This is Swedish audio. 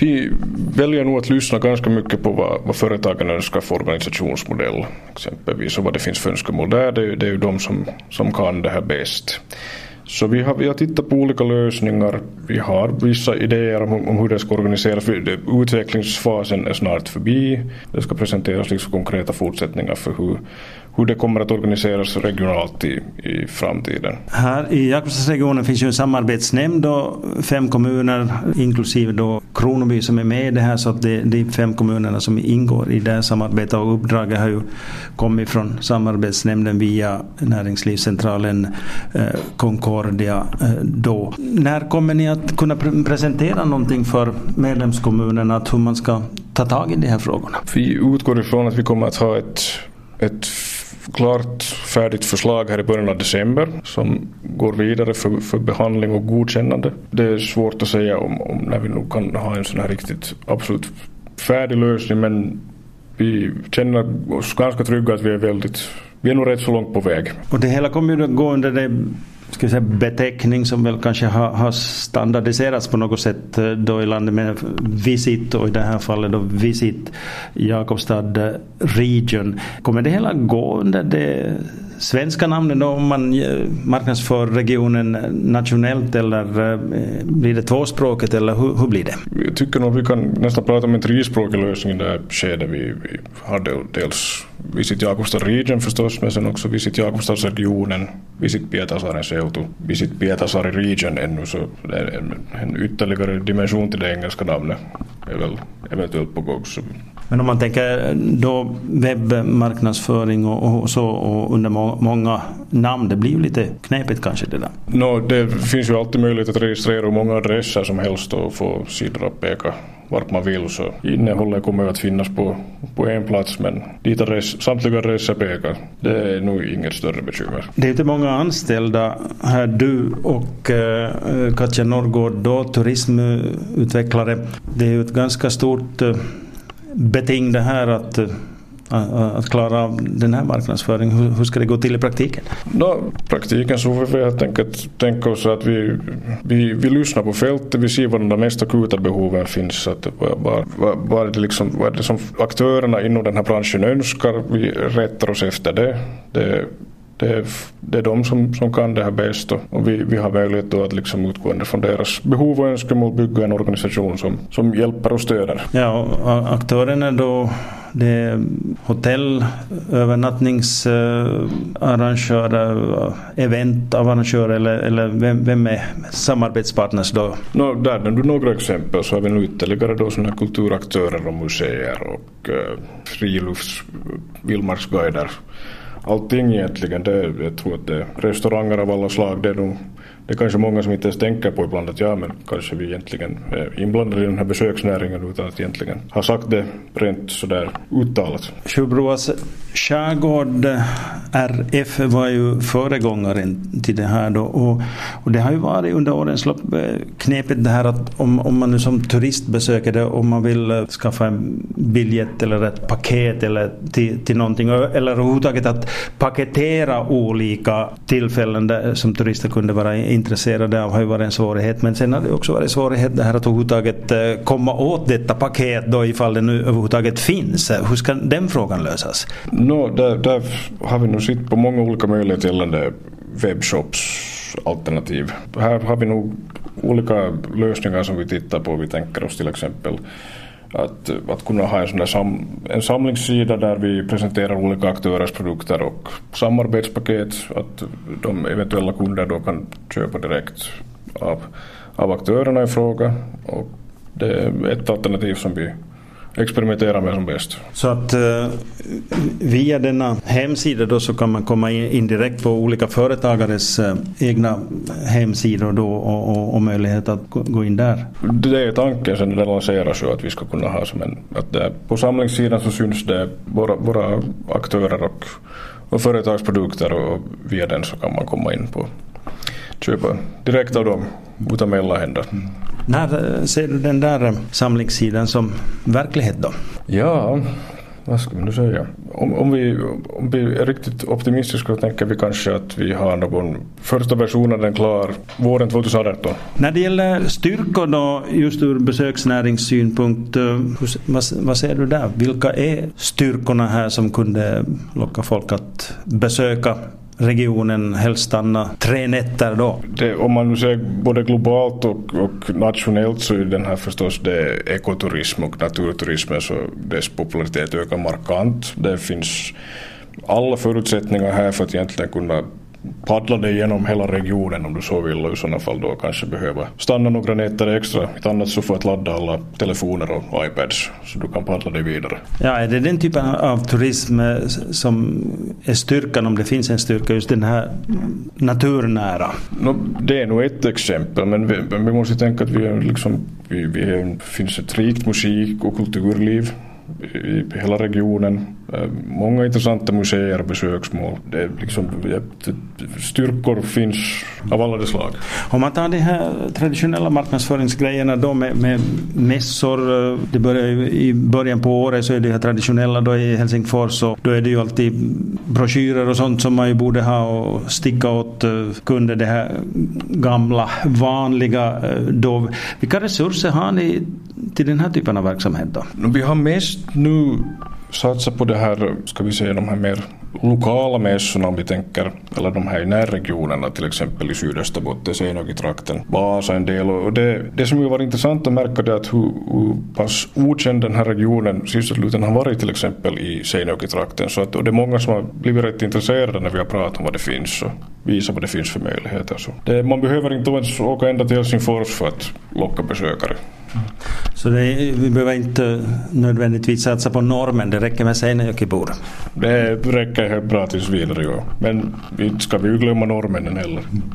Vi väljer nog att lyssna ganska mycket på vad, vad företagen önskar för organisationsmodell. Exempelvis och vad det finns för önskemål där. Det är, det är ju de som, som kan det här bäst. Så vi har, vi har tittat på olika lösningar. Vi har vissa idéer om, om hur det ska organiseras. Utvecklingsfasen är snart förbi. Det ska presenteras liksom konkreta fortsättningar för hur, hur det kommer att organiseras regionalt i, i framtiden. Här i Jakobstadsregionen finns ju en samarbetsnämnd och fem kommuner inklusive då Kronoby som är med i det här så att det, de fem kommunerna som ingår i det här samarbetet och uppdraget har ju kommit från samarbetsnämnden via näringslivscentralen eh, Concordia eh, då. När kommer ni att kunna pre presentera någonting för medlemskommunerna att hur man ska ta tag i de här frågorna? Vi utgår ifrån att vi kommer att ha ett, ett klart färdigt förslag här i början av december som går vidare för, för behandling och godkännande. Det är svårt att säga om, om när vi nog kan ha en sån här riktigt absolut färdig lösning men vi känner oss ganska trygga att vi är väldigt vi är nog rätt så långt på väg. Och det hela kommer ju att gå under det ska säga, beteckning som väl kanske har, har, standardiserats på något sätt eh, då i landet med Visit och i det här fallet då Visit Jakobstad Region. Kommer det hela gå under det svenska namnet då om man eh, marknadsför regionen nationellt eller eh, blir det tvåspråkigt eller hur, hur blir det? Jag tycker nog vi kan nästan prata om en trispråkig lösning i det här skedet. Vi, vi hade dels Visit Jakobstad Region förstås men sen också Visit Jakobstadsregionen, Visit Pietarsaaren seutu, Visit Pietarsaari Region ännu så det är en, en ytterligare dimension till det engelska namnet är väl eventuellt på gång. Men om man tänker då webbmarknadsföring och, och så och under må, många namn, det blir ju lite knepigt kanske det där? No, det finns ju alltid möjlighet att registrera hur många adresser som helst och få sidor att peka vart man vill så innehållet kommer att finnas på, på en plats men dit adress, samtliga adresser pekar. Det är nog inget större bekymmer. Det är inte många anställda här. Du och äh, Katja Norrgård då, turismutvecklare. Det är ju ett ganska stort äh, beting det här att eh, att klara av den här marknadsföringen? Hur, hur ska det gå till i praktiken? No, praktiken så får vi helt enkelt tänka oss att vi, vi, vi lyssnar på fältet, vi ser var de mest akuta behoven finns. Att, vad, var, var är det liksom, vad är det som aktörerna inom den här branschen önskar? Vi rättar oss efter det. det det är, det är de som, som kan det här bäst och, och vi, vi har möjlighet då att liksom utgående från deras behov och önskemål bygga en organisation som, som hjälper och stöder. Ja, och aktörerna då det är hotell, övernattningsarrangörer, eventarrangörer eller, eller vem, vem är samarbetspartners då? No, där är några exempel så har vi nu ytterligare då sådana kulturaktörer och museer och uh, frilufts vildmarksguider allting egentligen. Det, jag tror att det är restauranger av alla slag. Det är, nog, det är kanske många som inte ens tänker på ibland att ja men kanske vi egentligen är inblandade i den här besöksnäringen utan att egentligen ha sagt det rent sådär uttalat. Sjöbroas skärgård RF var ju föregångaren till det här då och, och det har ju varit under årens lopp eh, knepigt det här att om, om man nu som turist besöker det om man vill eh, skaffa en biljett eller ett paket eller till, till någonting eller överhuvudtaget att paketera olika tillfällen där, eh, som turister kunde vara intresserade av har ju varit en svårighet. Men sen har det också varit svårighet det här att överhuvudtaget eh, komma åt detta paket då ifall det nu överhuvudtaget finns. Eh, hur ska den frågan lösas? No, där, där har vi nog sett på många olika möjligheter gällande webbshops alternativ. Här har vi nog olika lösningar som vi tittar på. Vi tänker oss till exempel att, att kunna ha en, sån sam, en samlingssida där vi presenterar olika aktörers produkter och samarbetspaket. Att de eventuella kunder då kan köpa direkt av, av aktörerna i fråga. Och det är ett alternativ som vi experimentera med som bäst. Så att uh, via denna hemsida då så kan man komma in, in direkt på olika företagares uh, egna hemsidor då och, och, och, möjlighet att gå in där? Det är tanken sen det lanseras ju att vi ska kunna ha som en, att det, på samlingssidan så syns det våra, våra aktörer och, och företagsprodukter och via den så kan man komma in på köpa direkt av dem utan mellanhänder. När ser du den där samlingssidan som verklighet då? Ja, vad ska man nu säga? Om, om, vi, om vi är riktigt optimistiska så tänker vi kanske att vi har någon första versionen den klar våren 2018. När det gäller styrkor då, just ur besöksnäringssynpunkt, eh, vad, vad ser du där? Vilka är styrkorna här som kunde locka folk att besöka regionen helst stanna tre nätter då? Det, om man nu ser både globalt och, och nationellt så är den här förstås det ekoturism och naturturismen så dess popularitet ökar markant. Det finns alla förutsättningar här för att egentligen kunna paddla dig genom hela regionen om du så vill och i sådana fall då kanske behöva stanna några nätter extra. Ett annat så får att ladda alla telefoner och iPads så du kan paddla dig vidare. Ja, är det den typen av turism eh, som är styrkan om det finns en styrka, just den här naturnära? No, det är nog ett exempel men vi, vi måste tänka att vi är liksom, vi, vi är, finns ett rikt musik och kulturliv i hela regionen. Eh, många intressanta museer besöksmål. Det är liksom, styrkor finns av alla de slag. Om man tar de här traditionella marknadsföringsgrejerna då med, med mässor. Eh, det börjar I början på året så är det här traditionella då i Helsingfors och då är det ju alltid broschyrer och sånt som man ju borde ha och sticka åt eh, kunder det här gamla vanliga då. Vilka resurser har ni till den här typen av verksamhet då? Vi har mest nu Satsa på det här, ska vi säga de här mer lokala mässorna om vi tänker, eller de här i närregionerna till exempel i Sydösterbotten, Seinäjoki-trakten, Vasa en del. Och det, det som ju var intressant att märka det är att hur, hur pass okänd den här regionen sista har varit till exempel i Seinäjoki-trakten. Så att, och det är många som har blivit rätt intresserade när vi har pratat om vad det finns och visat vad det finns för möjligheter. Så det, man behöver inte ens åka ända till Helsingfors för att locka besökare. Så är, vi behöver inte nödvändigtvis satsa på normen, det räcker med Seinäjokibor? Det räcker helt bra tills vidare, ja. Men inte ska vi ju glömma norrmännen heller.